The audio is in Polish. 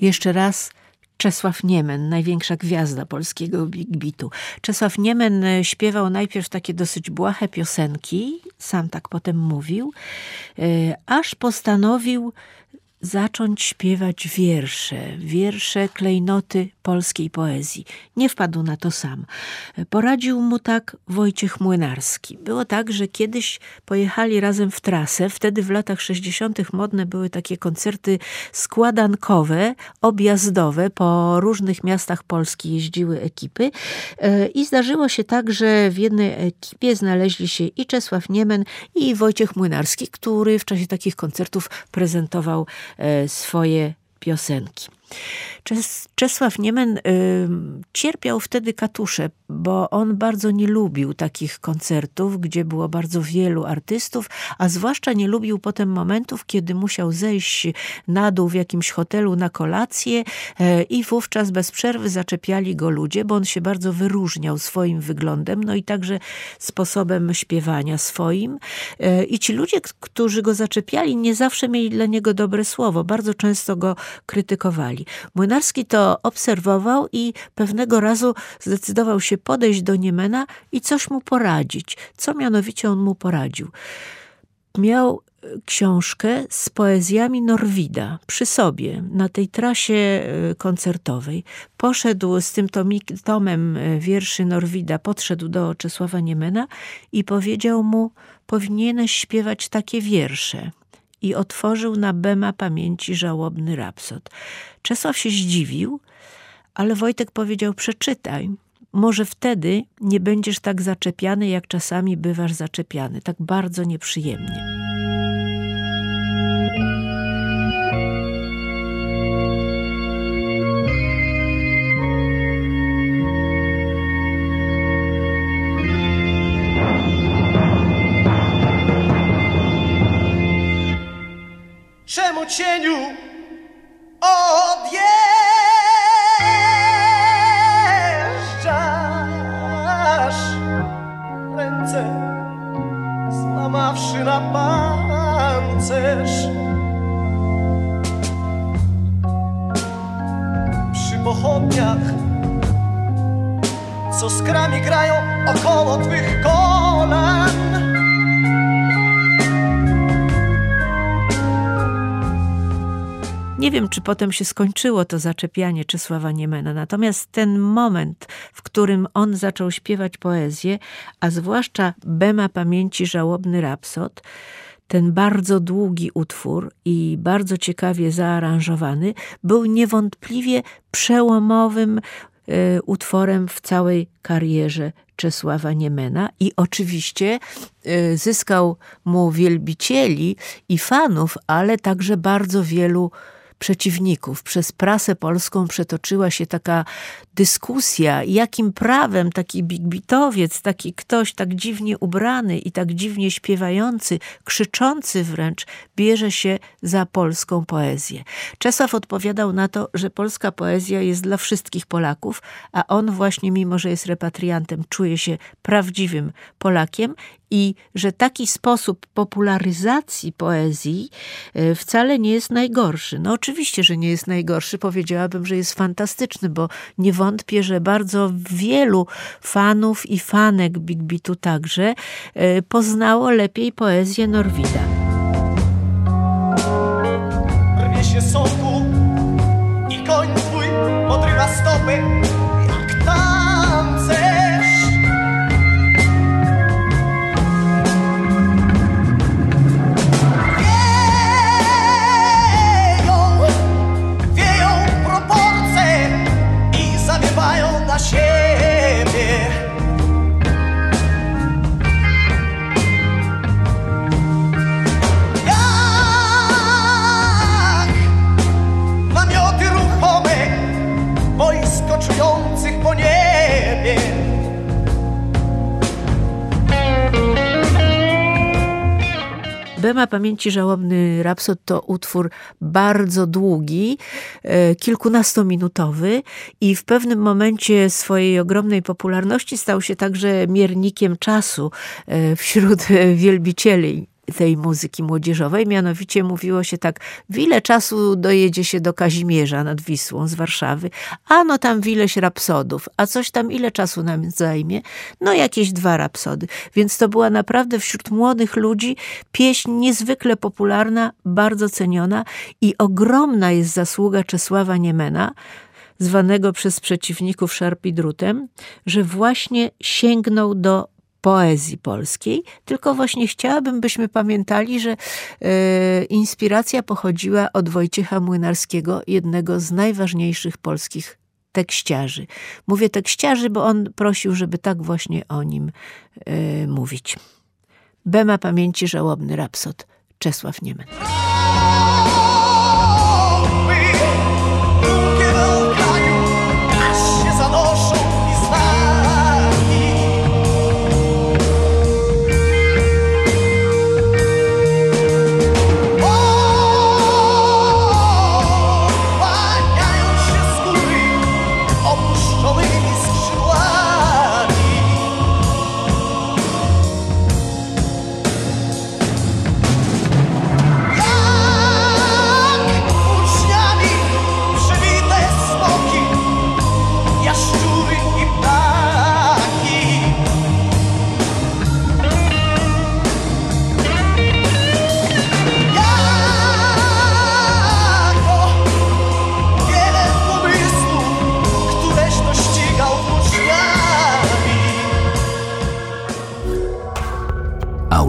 Jeszcze raz Czesław Niemen, największa gwiazda polskiego big beatu. Czesław Niemen e, śpiewał najpierw takie dosyć błahe piosenki, sam tak potem mówił, e, aż postanowił zacząć śpiewać wiersze, wiersze, klejnoty polskiej poezji. Nie wpadł na to sam. Poradził mu tak Wojciech Młynarski. Było tak, że kiedyś pojechali razem w trasę. Wtedy w latach 60. modne były takie koncerty składankowe, objazdowe. Po różnych miastach Polski jeździły ekipy. E, I zdarzyło się tak, że w jednej ekipie znaleźli się i Czesław Niemen, i Wojciech Młynarski, który w czasie takich koncertów prezentował swoje piosenki. Czesław Niemen y, cierpiał wtedy katusze, bo on bardzo nie lubił takich koncertów, gdzie było bardzo wielu artystów, a zwłaszcza nie lubił potem momentów, kiedy musiał zejść na dół w jakimś hotelu na kolację y, i wówczas bez przerwy zaczepiali go ludzie, bo on się bardzo wyróżniał swoim wyglądem, no i także sposobem śpiewania swoim. Y, I ci ludzie, którzy go zaczepiali, nie zawsze mieli dla niego dobre słowo, bardzo często go krytykowali. Młynarski to obserwował i pewnego razu zdecydował się podejść do Niemena i coś mu poradzić. Co mianowicie on mu poradził? Miał e, książkę z poezjami Norwida przy sobie na tej trasie e, koncertowej. Poszedł z tym tomem e, wierszy Norwida, podszedł do Czesława Niemena i powiedział mu, powinieneś śpiewać takie wiersze i otworzył na Bema pamięci żałobny rapsod. Czesław się zdziwił, ale Wojtek powiedział: Przeczytaj. Może wtedy nie będziesz tak zaczepiany, jak czasami bywasz zaczepiany, tak bardzo nieprzyjemnie. Cieniu odjeżdżasz? Ręce złamawszy na pancerz Przy pochodniach co skrami grają około twych kolan Nie wiem, czy potem się skończyło to zaczepianie Czesława Niemena, natomiast ten moment, w którym on zaczął śpiewać poezję, a zwłaszcza Bema Pamięci Żałobny Rapsod, ten bardzo długi utwór i bardzo ciekawie zaaranżowany, był niewątpliwie przełomowym y, utworem w całej karierze Czesława Niemena i oczywiście y, zyskał mu wielbicieli i fanów, ale także bardzo wielu przeciwników. Przez prasę polską przetoczyła się taka dyskusja, jakim prawem taki bigbitowiec, taki ktoś tak dziwnie ubrany i tak dziwnie śpiewający, krzyczący wręcz, bierze się za polską poezję. Czesław odpowiadał na to, że polska poezja jest dla wszystkich Polaków, a on właśnie, mimo że jest repatriantem, czuje się prawdziwym Polakiem i że taki sposób popularyzacji poezji e, wcale nie jest najgorszy. No oczywiście, że nie jest najgorszy, powiedziałabym, że jest fantastyczny, bo nie wątpię, że bardzo wielu fanów i fanek Big Beatu także e, poznało lepiej poezję Norwida. Bema Pamięci Żałobny Rapsod to utwór bardzo długi, e, kilkunastominutowy i w pewnym momencie swojej ogromnej popularności stał się także miernikiem czasu e, wśród wielbicieli tej muzyki młodzieżowej. Mianowicie mówiło się tak, w ile czasu dojedzie się do Kazimierza nad Wisłą z Warszawy? A no tam w ileś rapsodów. A coś tam ile czasu nam zajmie? No jakieś dwa rapsody. Więc to była naprawdę wśród młodych ludzi pieśń niezwykle popularna, bardzo ceniona i ogromna jest zasługa Czesława Niemena, zwanego przez przeciwników szarpidrutem, że właśnie sięgnął do poezji polskiej, tylko właśnie chciałabym, byśmy pamiętali, że e, inspiracja pochodziła od Wojciecha Młynarskiego, jednego z najważniejszych polskich tekściarzy. Mówię tekściarzy, bo on prosił, żeby tak właśnie o nim e, mówić. Bema pamięci żałobny rapsod Czesław Niemen.